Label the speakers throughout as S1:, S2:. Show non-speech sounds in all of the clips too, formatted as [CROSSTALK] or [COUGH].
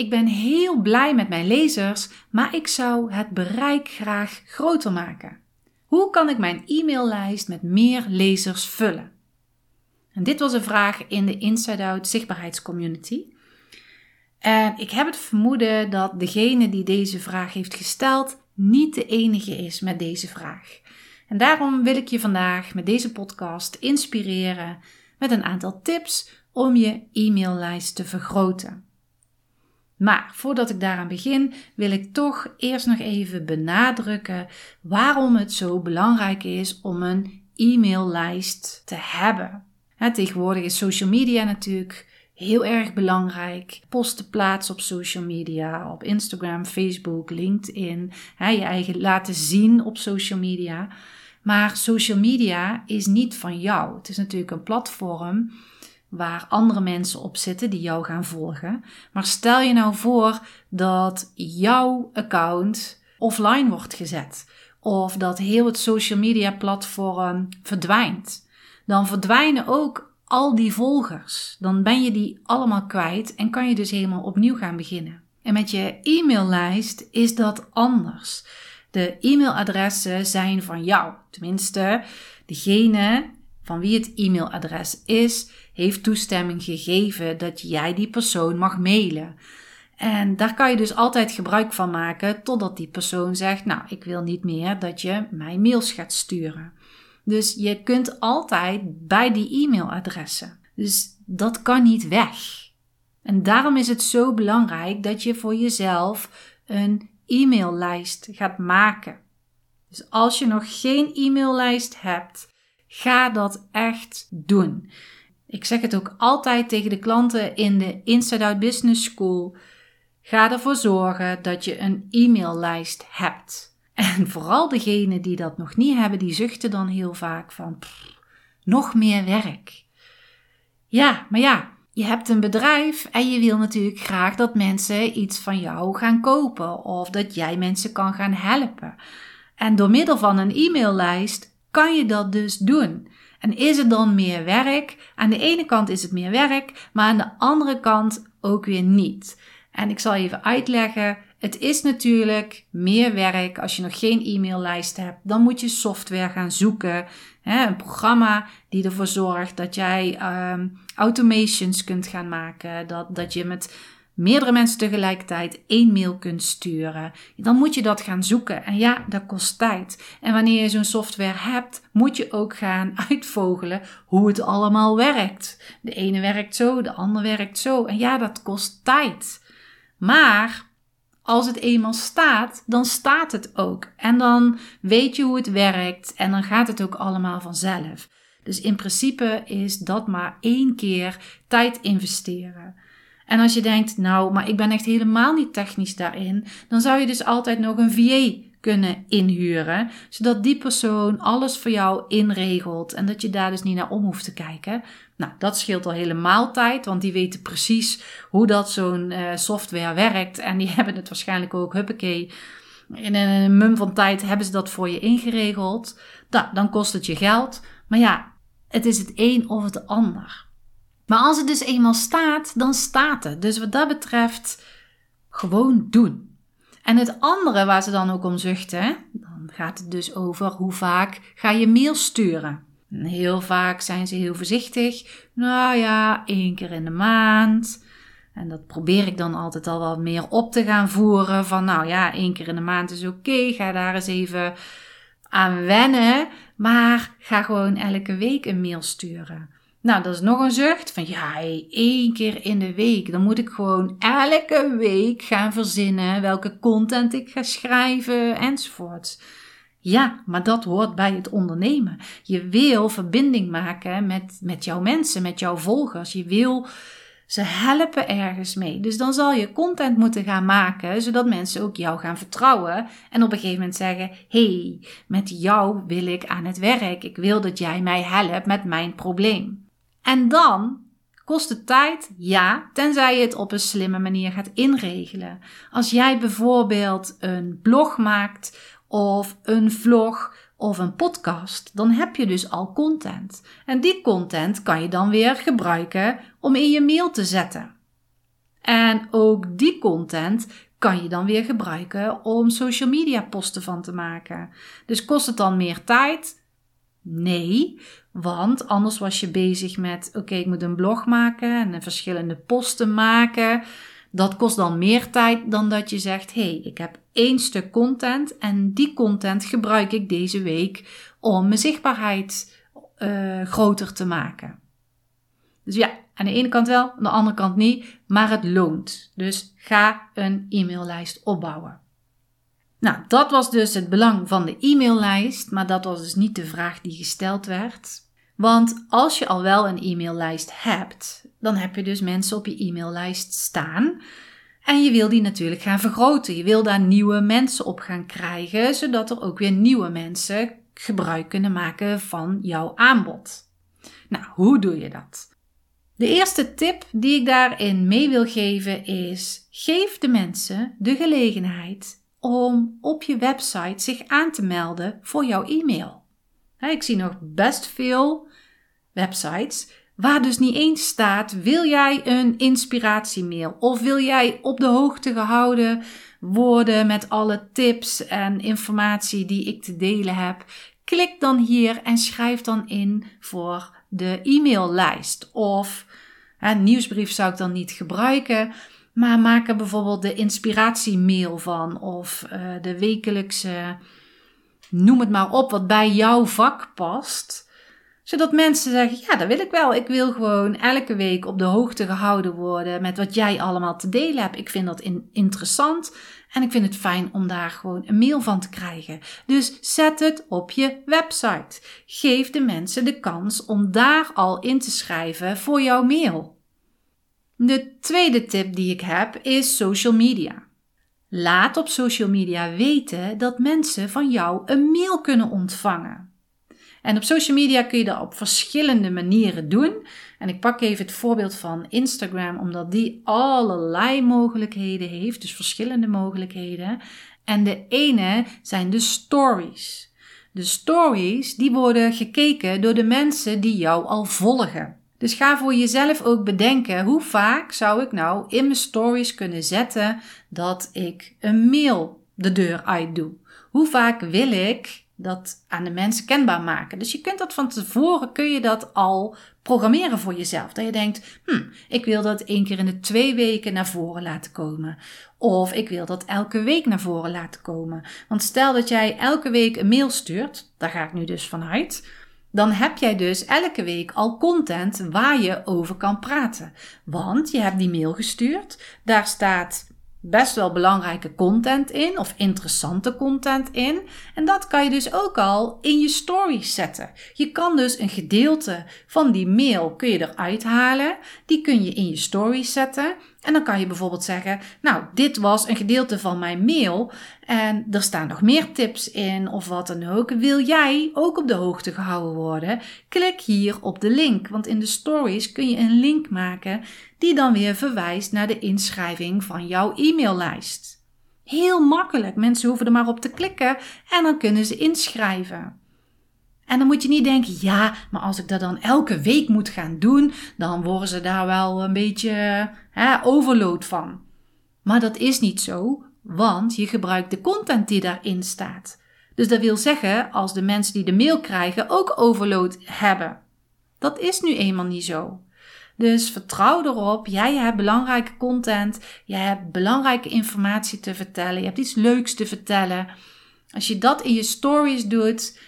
S1: Ik ben heel blij met mijn lezers, maar ik zou het bereik graag groter maken. Hoe kan ik mijn e-maillijst met meer lezers vullen? En dit was een vraag in de Inside Out zichtbaarheidscommunity. En ik heb het vermoeden dat degene die deze vraag heeft gesteld niet de enige is met deze vraag. En daarom wil ik je vandaag met deze podcast inspireren met een aantal tips om je e-maillijst te vergroten. Maar voordat ik daaraan begin, wil ik toch eerst nog even benadrukken waarom het zo belangrijk is om een e-maillijst te hebben. tegenwoordig is social media natuurlijk heel erg belangrijk. Posten plaatsen op social media, op Instagram, Facebook, LinkedIn. je eigen laten zien op social media. Maar social media is niet van jou. Het is natuurlijk een platform waar andere mensen op zitten die jou gaan volgen. Maar stel je nou voor dat jouw account offline wordt gezet. Of dat heel het social media platform verdwijnt. Dan verdwijnen ook al die volgers. Dan ben je die allemaal kwijt en kan je dus helemaal opnieuw gaan beginnen. En met je e-maillijst is dat anders. De e-mailadressen zijn van jou. Tenminste, degene van wie het e-mailadres is, heeft toestemming gegeven dat jij die persoon mag mailen. En daar kan je dus altijd gebruik van maken totdat die persoon zegt: Nou, ik wil niet meer dat je mij mails gaat sturen. Dus je kunt altijd bij die e-mailadressen. Dus dat kan niet weg. En daarom is het zo belangrijk dat je voor jezelf een e-maillijst gaat maken. Dus als je nog geen e-maillijst hebt, Ga dat echt doen. Ik zeg het ook altijd tegen de klanten in de Inside Out Business School. Ga ervoor zorgen dat je een e-maillijst hebt. En vooral degenen die dat nog niet hebben, die zuchten dan heel vaak van nog meer werk. Ja, maar ja, je hebt een bedrijf en je wil natuurlijk graag dat mensen iets van jou gaan kopen of dat jij mensen kan gaan helpen. En door middel van een e-maillijst kan je dat dus doen. En is het dan meer werk? Aan de ene kant is het meer werk, maar aan de andere kant ook weer niet. En ik zal even uitleggen. Het is natuurlijk meer werk als je nog geen e-maillijst hebt. Dan moet je software gaan zoeken. Hè, een programma die ervoor zorgt dat jij um, automations kunt gaan maken. Dat, dat je met meerdere mensen tegelijkertijd één mail kunt sturen, dan moet je dat gaan zoeken. En ja, dat kost tijd. En wanneer je zo'n software hebt, moet je ook gaan [LAUGHS] uitvogelen hoe het allemaal werkt. De ene werkt zo, de ander werkt zo. En ja, dat kost tijd. Maar als het eenmaal staat, dan staat het ook. En dan weet je hoe het werkt en dan gaat het ook allemaal vanzelf. Dus in principe is dat maar één keer tijd investeren. En als je denkt, nou, maar ik ben echt helemaal niet technisch daarin, dan zou je dus altijd nog een VA kunnen inhuren, zodat die persoon alles voor jou inregelt en dat je daar dus niet naar om hoeft te kijken. Nou, dat scheelt al helemaal tijd, want die weten precies hoe dat zo'n uh, software werkt en die [LAUGHS] hebben het waarschijnlijk ook, huppakee, in een mum van tijd hebben ze dat voor je ingeregeld. Nou, dan kost het je geld, maar ja, het is het een of het ander. Maar als het dus eenmaal staat, dan staat het. Dus wat dat betreft, gewoon doen. En het andere waar ze dan ook om zuchten, dan gaat het dus over hoe vaak ga je mail sturen. En heel vaak zijn ze heel voorzichtig. Nou ja, één keer in de maand. En dat probeer ik dan altijd al wat meer op te gaan voeren. Van nou ja, één keer in de maand is oké. Ga daar eens even aan wennen. Maar ga gewoon elke week een mail sturen. Nou, dat is nog een zucht van ja, één keer in de week. Dan moet ik gewoon elke week gaan verzinnen welke content ik ga schrijven enzovoort. Ja, maar dat hoort bij het ondernemen. Je wil verbinding maken met, met jouw mensen, met jouw volgers. Je wil ze helpen ergens mee. Dus dan zal je content moeten gaan maken, zodat mensen ook jou gaan vertrouwen. En op een gegeven moment zeggen: hey, met jou wil ik aan het werk. Ik wil dat jij mij helpt met mijn probleem. En dan kost het tijd, ja, tenzij je het op een slimme manier gaat inregelen. Als jij bijvoorbeeld een blog maakt of een vlog of een podcast, dan heb je dus al content. En die content kan je dan weer gebruiken om in je mail te zetten. En ook die content kan je dan weer gebruiken om social media posten van te maken. Dus kost het dan meer tijd? Nee, want anders was je bezig met: oké, ik moet een blog maken en verschillende posten maken. Dat kost dan meer tijd dan dat je zegt: hé, hey, ik heb één stuk content en die content gebruik ik deze week om mijn zichtbaarheid uh, groter te maken. Dus ja, aan de ene kant wel, aan de andere kant niet, maar het loont. Dus ga een e-maillijst opbouwen. Nou, dat was dus het belang van de e-maillijst, maar dat was dus niet de vraag die gesteld werd. Want als je al wel een e-maillijst hebt, dan heb je dus mensen op je e-maillijst staan. En je wil die natuurlijk gaan vergroten. Je wil daar nieuwe mensen op gaan krijgen, zodat er ook weer nieuwe mensen gebruik kunnen maken van jouw aanbod. Nou, hoe doe je dat? De eerste tip die ik daarin mee wil geven is: geef de mensen de gelegenheid om op je website zich aan te melden voor jouw e-mail. Ik zie nog best veel websites waar dus niet eens staat: wil jij een inspiratiemail of wil jij op de hoogte gehouden worden met alle tips en informatie die ik te delen heb? Klik dan hier en schrijf dan in voor de e-maillijst. Of een nieuwsbrief zou ik dan niet gebruiken. Maar maak er bijvoorbeeld de inspiratiemail van of uh, de wekelijkse, noem het maar op, wat bij jouw vak past. Zodat mensen zeggen, ja, dat wil ik wel. Ik wil gewoon elke week op de hoogte gehouden worden met wat jij allemaal te delen hebt. Ik vind dat in interessant en ik vind het fijn om daar gewoon een mail van te krijgen. Dus zet het op je website. Geef de mensen de kans om daar al in te schrijven voor jouw mail. De tweede tip die ik heb is social media. Laat op social media weten dat mensen van jou een mail kunnen ontvangen. En op social media kun je dat op verschillende manieren doen. En ik pak even het voorbeeld van Instagram, omdat die allerlei mogelijkheden heeft, dus verschillende mogelijkheden. En de ene zijn de stories. De stories die worden gekeken door de mensen die jou al volgen. Dus ga voor jezelf ook bedenken hoe vaak zou ik nou in mijn stories kunnen zetten dat ik een mail de deur uit doe. Hoe vaak wil ik dat aan de mensen kenbaar maken. Dus je kunt dat van tevoren, kun je dat al programmeren voor jezelf. Dat je denkt, hm, ik wil dat één keer in de twee weken naar voren laten komen. Of ik wil dat elke week naar voren laten komen. Want stel dat jij elke week een mail stuurt, daar ga ik nu dus vanuit dan heb jij dus elke week al content waar je over kan praten. Want je hebt die mail gestuurd, daar staat best wel belangrijke content in of interessante content in. En dat kan je dus ook al in je stories zetten. Je kan dus een gedeelte van die mail kun je eruit halen. Die kun je in je stories zetten. En dan kan je bijvoorbeeld zeggen: Nou, dit was een gedeelte van mijn mail. En er staan nog meer tips in of wat dan ook. Wil jij ook op de hoogte gehouden worden? Klik hier op de link. Want in de stories kun je een link maken die dan weer verwijst naar de inschrijving van jouw e-maillijst. Heel makkelijk. Mensen hoeven er maar op te klikken en dan kunnen ze inschrijven. En dan moet je niet denken, ja, maar als ik dat dan elke week moet gaan doen, dan worden ze daar wel een beetje overload van. Maar dat is niet zo, want je gebruikt de content die daarin staat. Dus dat wil zeggen, als de mensen die de mail krijgen ook overload hebben. Dat is nu eenmaal niet zo. Dus vertrouw erop, jij hebt belangrijke content, jij hebt belangrijke informatie te vertellen, je hebt iets leuks te vertellen. Als je dat in je stories doet,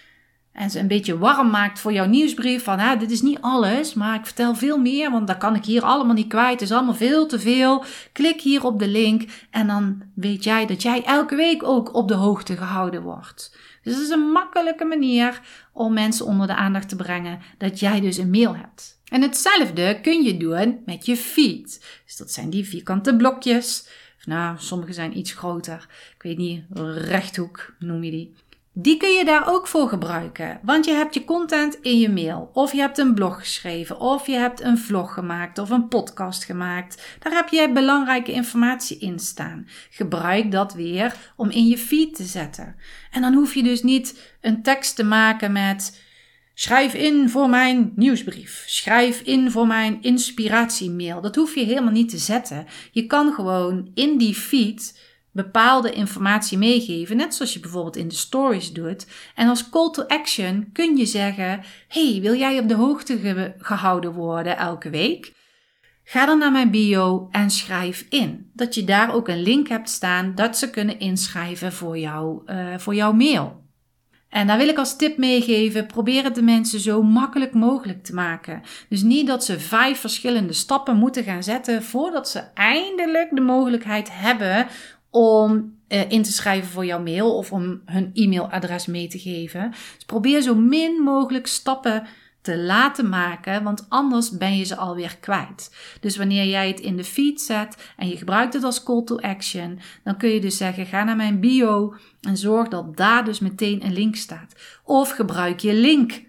S1: en ze een beetje warm maakt voor jouw nieuwsbrief. Van ah, dit is niet alles, maar ik vertel veel meer, want dat kan ik hier allemaal niet kwijt. Het is allemaal veel te veel. Klik hier op de link en dan weet jij dat jij elke week ook op de hoogte gehouden wordt. Dus het is een makkelijke manier om mensen onder de aandacht te brengen dat jij dus een mail hebt. En hetzelfde kun je doen met je feed. Dus dat zijn die vierkante blokjes. Nou, sommige zijn iets groter. Ik weet niet, rechthoek noem je die. Die kun je daar ook voor gebruiken, want je hebt je content in je mail, of je hebt een blog geschreven, of je hebt een vlog gemaakt of een podcast gemaakt. Daar heb je belangrijke informatie in staan. Gebruik dat weer om in je feed te zetten. En dan hoef je dus niet een tekst te maken met schrijf in voor mijn nieuwsbrief, schrijf in voor mijn inspiratiemail. Dat hoef je helemaal niet te zetten. Je kan gewoon in die feed bepaalde informatie meegeven, net zoals je bijvoorbeeld in de stories doet. En als call to action kun je zeggen: Hey, wil jij op de hoogte gehouden worden elke week? Ga dan naar mijn bio en schrijf in. Dat je daar ook een link hebt staan dat ze kunnen inschrijven voor, jou, uh, voor jouw mail. En daar wil ik als tip meegeven: probeer het de mensen zo makkelijk mogelijk te maken. Dus niet dat ze vijf verschillende stappen moeten gaan zetten voordat ze eindelijk de mogelijkheid hebben om uh, in te schrijven voor jouw mail of om hun e-mailadres mee te geven. Dus probeer zo min mogelijk stappen te laten maken, want anders ben je ze alweer kwijt. Dus wanneer jij het in de feed zet en je gebruikt het als call to action, dan kun je dus zeggen: ga naar mijn bio en zorg dat daar dus meteen een link staat. Of gebruik je link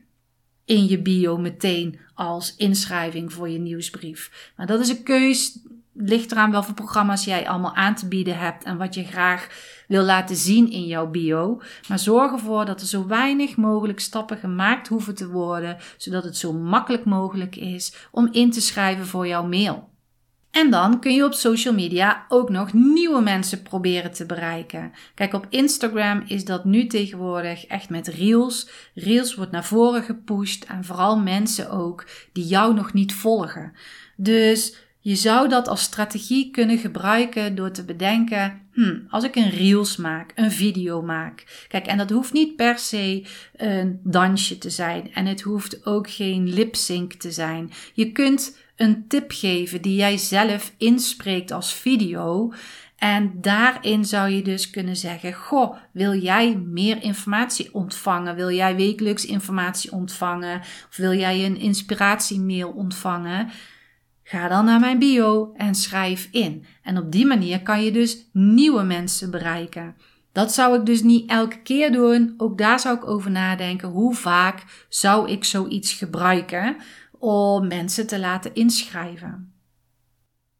S1: in je bio meteen als inschrijving voor je nieuwsbrief. Maar dat is een keus ligt eraan welke programma's jij allemaal aan te bieden hebt en wat je graag wil laten zien in jouw bio. Maar zorg ervoor dat er zo weinig mogelijk stappen gemaakt hoeven te worden, zodat het zo makkelijk mogelijk is om in te schrijven voor jouw mail. En dan kun je op social media ook nog nieuwe mensen proberen te bereiken. Kijk, op Instagram is dat nu tegenwoordig echt met Reels. Reels wordt naar voren gepusht en vooral mensen ook die jou nog niet volgen. Dus je zou dat als strategie kunnen gebruiken door te bedenken: hmm, als ik een reels maak, een video maak. Kijk, en dat hoeft niet per se een dansje te zijn en het hoeft ook geen lip sync te zijn. Je kunt een tip geven die jij zelf inspreekt als video. En daarin zou je dus kunnen zeggen: Goh, wil jij meer informatie ontvangen? Wil jij wekelijks informatie ontvangen? Of wil jij een inspiratiemail ontvangen? Ga dan naar mijn bio en schrijf in. En op die manier kan je dus nieuwe mensen bereiken. Dat zou ik dus niet elke keer doen. Ook daar zou ik over nadenken. Hoe vaak zou ik zoiets gebruiken om mensen te laten inschrijven?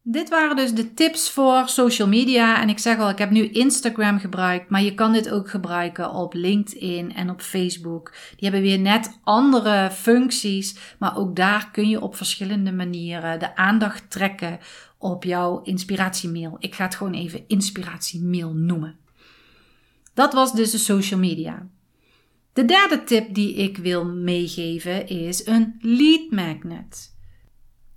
S1: Dit waren dus de tips voor social media. En ik zeg al, ik heb nu Instagram gebruikt, maar je kan dit ook gebruiken op LinkedIn en op Facebook. Die hebben weer net andere functies, maar ook daar kun je op verschillende manieren de aandacht trekken op jouw inspiratiemail. Ik ga het gewoon even inspiratiemail noemen. Dat was dus de social media. De derde tip die ik wil meegeven is een lead magnet.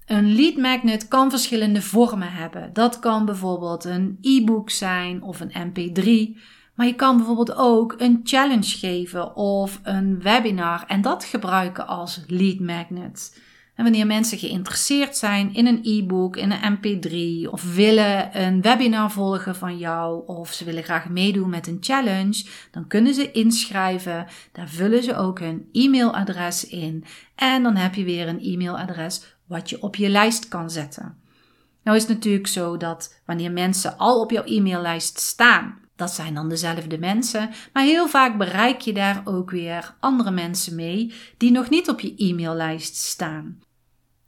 S1: Een lead magnet kan verschillende vormen hebben. Dat kan bijvoorbeeld een e-book zijn of een mp3. Maar je kan bijvoorbeeld ook een challenge geven of een webinar en dat gebruiken als lead magnet. En wanneer mensen geïnteresseerd zijn in een e-book, in een mp3 of willen een webinar volgen van jou of ze willen graag meedoen met een challenge, dan kunnen ze inschrijven. Daar vullen ze ook hun e-mailadres in en dan heb je weer een e-mailadres wat je op je lijst kan zetten. Nou is het natuurlijk zo dat wanneer mensen al op jouw e-maillijst staan, dat zijn dan dezelfde mensen, maar heel vaak bereik je daar ook weer andere mensen mee die nog niet op je e-maillijst staan.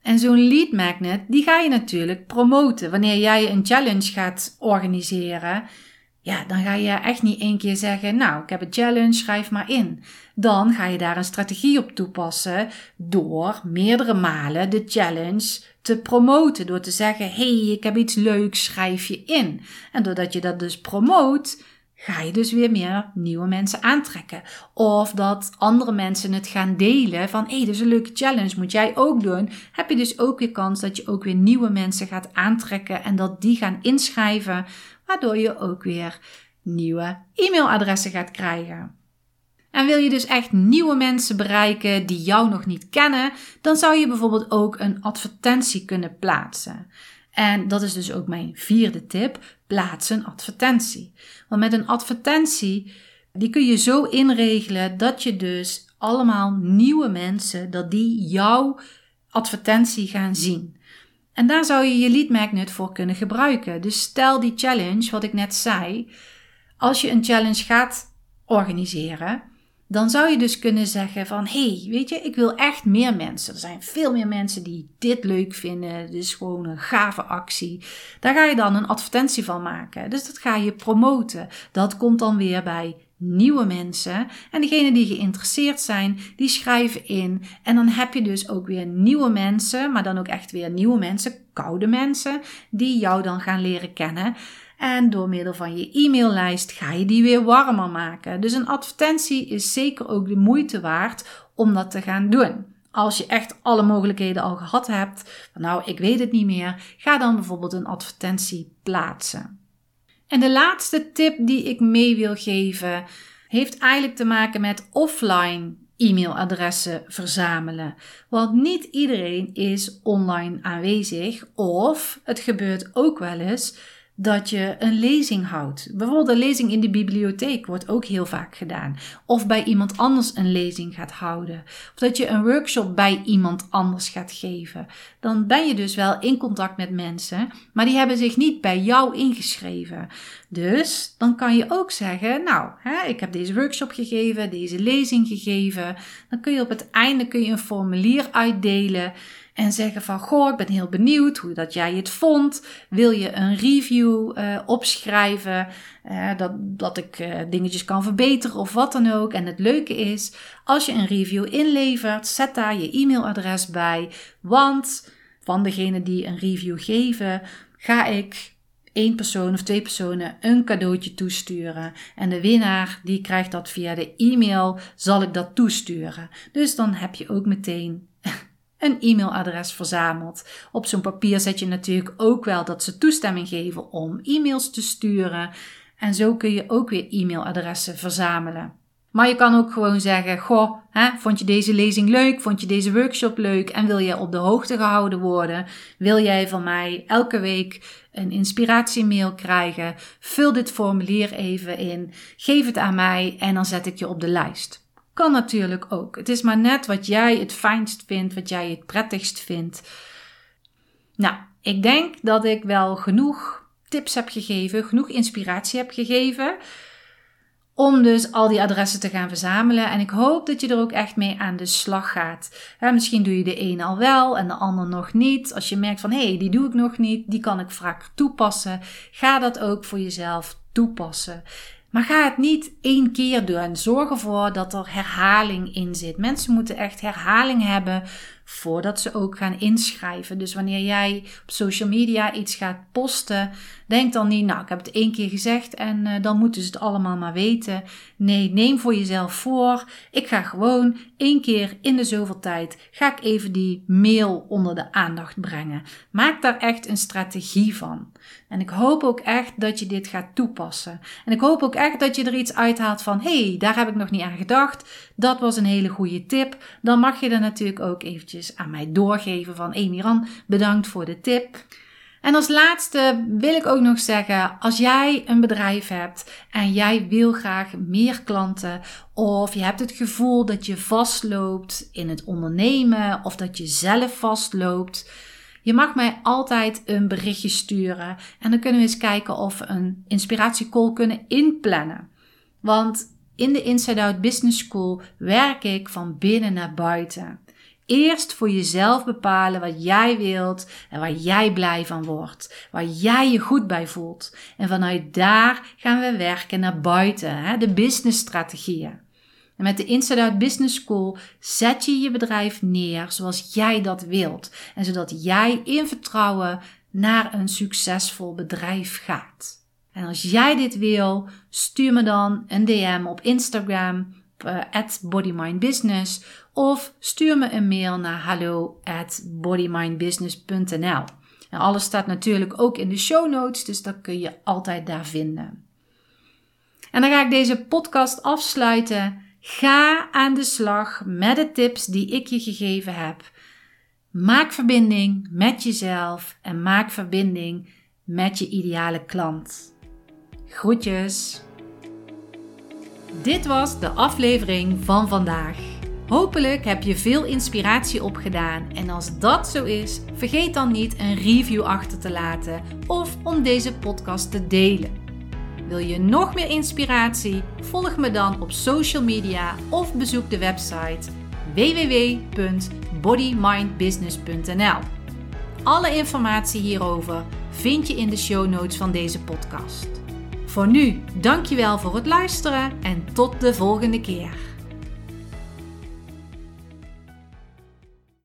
S1: En zo'n lead magnet, die ga je natuurlijk promoten. Wanneer jij een challenge gaat organiseren, ja, dan ga je echt niet één keer zeggen: Nou, ik heb een challenge, schrijf maar in. Dan ga je daar een strategie op toepassen door meerdere malen de challenge te promoten. Door te zeggen: hey, ik heb iets leuks, schrijf je in. En doordat je dat dus promoot, ga je dus weer meer nieuwe mensen aantrekken. Of dat andere mensen het gaan delen van hé, hey, dit is een leuke challenge, moet jij ook doen. Heb je dus ook weer kans dat je ook weer nieuwe mensen gaat aantrekken en dat die gaan inschrijven waardoor je ook weer nieuwe e-mailadressen gaat krijgen. En wil je dus echt nieuwe mensen bereiken die jou nog niet kennen, dan zou je bijvoorbeeld ook een advertentie kunnen plaatsen. En dat is dus ook mijn vierde tip: plaats een advertentie. Want met een advertentie, die kun je zo inregelen dat je dus allemaal nieuwe mensen, dat die jouw advertentie gaan zien. En daar zou je je lead magnet voor kunnen gebruiken. Dus stel die challenge, wat ik net zei. Als je een challenge gaat organiseren, dan zou je dus kunnen zeggen van, hey, weet je, ik wil echt meer mensen. Er zijn veel meer mensen die dit leuk vinden. Dit is gewoon een gave actie. Daar ga je dan een advertentie van maken. Dus dat ga je promoten. Dat komt dan weer bij nieuwe mensen. En degenen die geïnteresseerd zijn, die schrijven in. En dan heb je dus ook weer nieuwe mensen, maar dan ook echt weer nieuwe mensen, koude mensen, die jou dan gaan leren kennen. En door middel van je e-maillijst ga je die weer warmer maken. Dus een advertentie is zeker ook de moeite waard om dat te gaan doen. Als je echt alle mogelijkheden al gehad hebt, nou ik weet het niet meer, ga dan bijvoorbeeld een advertentie plaatsen. En de laatste tip die ik mee wil geven, heeft eigenlijk te maken met offline e-mailadressen verzamelen. Want niet iedereen is online aanwezig of het gebeurt ook wel eens dat je een lezing houdt. Bijvoorbeeld een lezing in de bibliotheek wordt ook heel vaak gedaan. Of bij iemand anders een lezing gaat houden. Of dat je een workshop bij iemand anders gaat geven. Dan ben je dus wel in contact met mensen, maar die hebben zich niet bij jou ingeschreven. Dus dan kan je ook zeggen, nou, hè, ik heb deze workshop gegeven, deze lezing gegeven. Dan kun je op het einde kun je een formulier uitdelen en zeggen van, goh, ik ben heel benieuwd hoe dat jij het vond. Wil je een review uh, opschrijven, uh, dat, dat ik uh, dingetjes kan verbeteren of wat dan ook. En het leuke is, als je een review inlevert, zet daar je e-mailadres bij. Want van degene die een review geven, ga ik één persoon of twee personen een cadeautje toesturen. En de winnaar die krijgt dat via de e-mail, zal ik dat toesturen. Dus dan heb je ook meteen een e-mailadres verzameld. Op zo'n papier zet je natuurlijk ook wel dat ze toestemming geven om e-mails te sturen. En zo kun je ook weer e-mailadressen verzamelen. Maar je kan ook gewoon zeggen: Goh, hè, vond je deze lezing leuk? Vond je deze workshop leuk? En wil jij op de hoogte gehouden worden? Wil jij van mij elke week een inspiratiemail krijgen? Vul dit formulier even in, geef het aan mij en dan zet ik je op de lijst. Kan natuurlijk ook. Het is maar net wat jij het fijnst vindt, wat jij het prettigst vindt. Nou, ik denk dat ik wel genoeg tips heb gegeven, genoeg inspiratie heb gegeven. Om dus al die adressen te gaan verzamelen. En ik hoop dat je er ook echt mee aan de slag gaat. misschien doe je de een al wel en de ander nog niet. Als je merkt van hé, hey, die doe ik nog niet, die kan ik vaak toepassen. Ga dat ook voor jezelf toepassen. Maar ga het niet één keer doen. Zorg ervoor dat er herhaling in zit. Mensen moeten echt herhaling hebben voordat ze ook gaan inschrijven. Dus wanneer jij op social media iets gaat posten, denk dan niet, nou, ik heb het één keer gezegd en uh, dan moeten ze het allemaal maar weten. Nee, neem voor jezelf voor. Ik ga gewoon één keer in de zoveel tijd, ga ik even die mail onder de aandacht brengen. Maak daar echt een strategie van. En ik hoop ook echt dat je dit gaat toepassen. En ik hoop ook echt dat je er iets uithaalt van, hey, daar heb ik nog niet aan gedacht. Dat was een hele goede tip. Dan mag je er natuurlijk ook eventjes aan mij doorgeven van Emiran, bedankt voor de tip. En als laatste wil ik ook nog zeggen, als jij een bedrijf hebt en jij wil graag meer klanten of je hebt het gevoel dat je vastloopt in het ondernemen of dat je zelf vastloopt, je mag mij altijd een berichtje sturen en dan kunnen we eens kijken of we een inspiratiecall kunnen inplannen. Want in de Inside Out Business School werk ik van binnen naar buiten. Eerst voor jezelf bepalen wat jij wilt en waar jij blij van wordt, waar jij je goed bij voelt. En vanuit daar gaan we werken naar buiten, hè, de businessstrategieën. En met de Inside Out Business School zet je je bedrijf neer zoals jij dat wilt. En zodat jij in vertrouwen naar een succesvol bedrijf gaat. En als jij dit wil, stuur me dan een DM op Instagram bodymindbusiness of stuur me een mail naar hallo bodymindbusiness.nl. En alles staat natuurlijk ook in de show notes, dus dat kun je altijd daar vinden. En dan ga ik deze podcast afsluiten. Ga aan de slag met de tips die ik je gegeven heb. Maak verbinding met jezelf en maak verbinding met je ideale klant. Groetjes! Dit was de aflevering van vandaag. Hopelijk heb je veel inspiratie opgedaan en als dat zo is, vergeet dan niet een review achter te laten of om deze podcast te delen. Wil je nog meer inspiratie? Volg me dan op social media of bezoek de website www.bodymindbusiness.nl. Alle informatie hierover vind je in de show notes van deze podcast. Voor nu, dankjewel voor het luisteren en tot de volgende keer.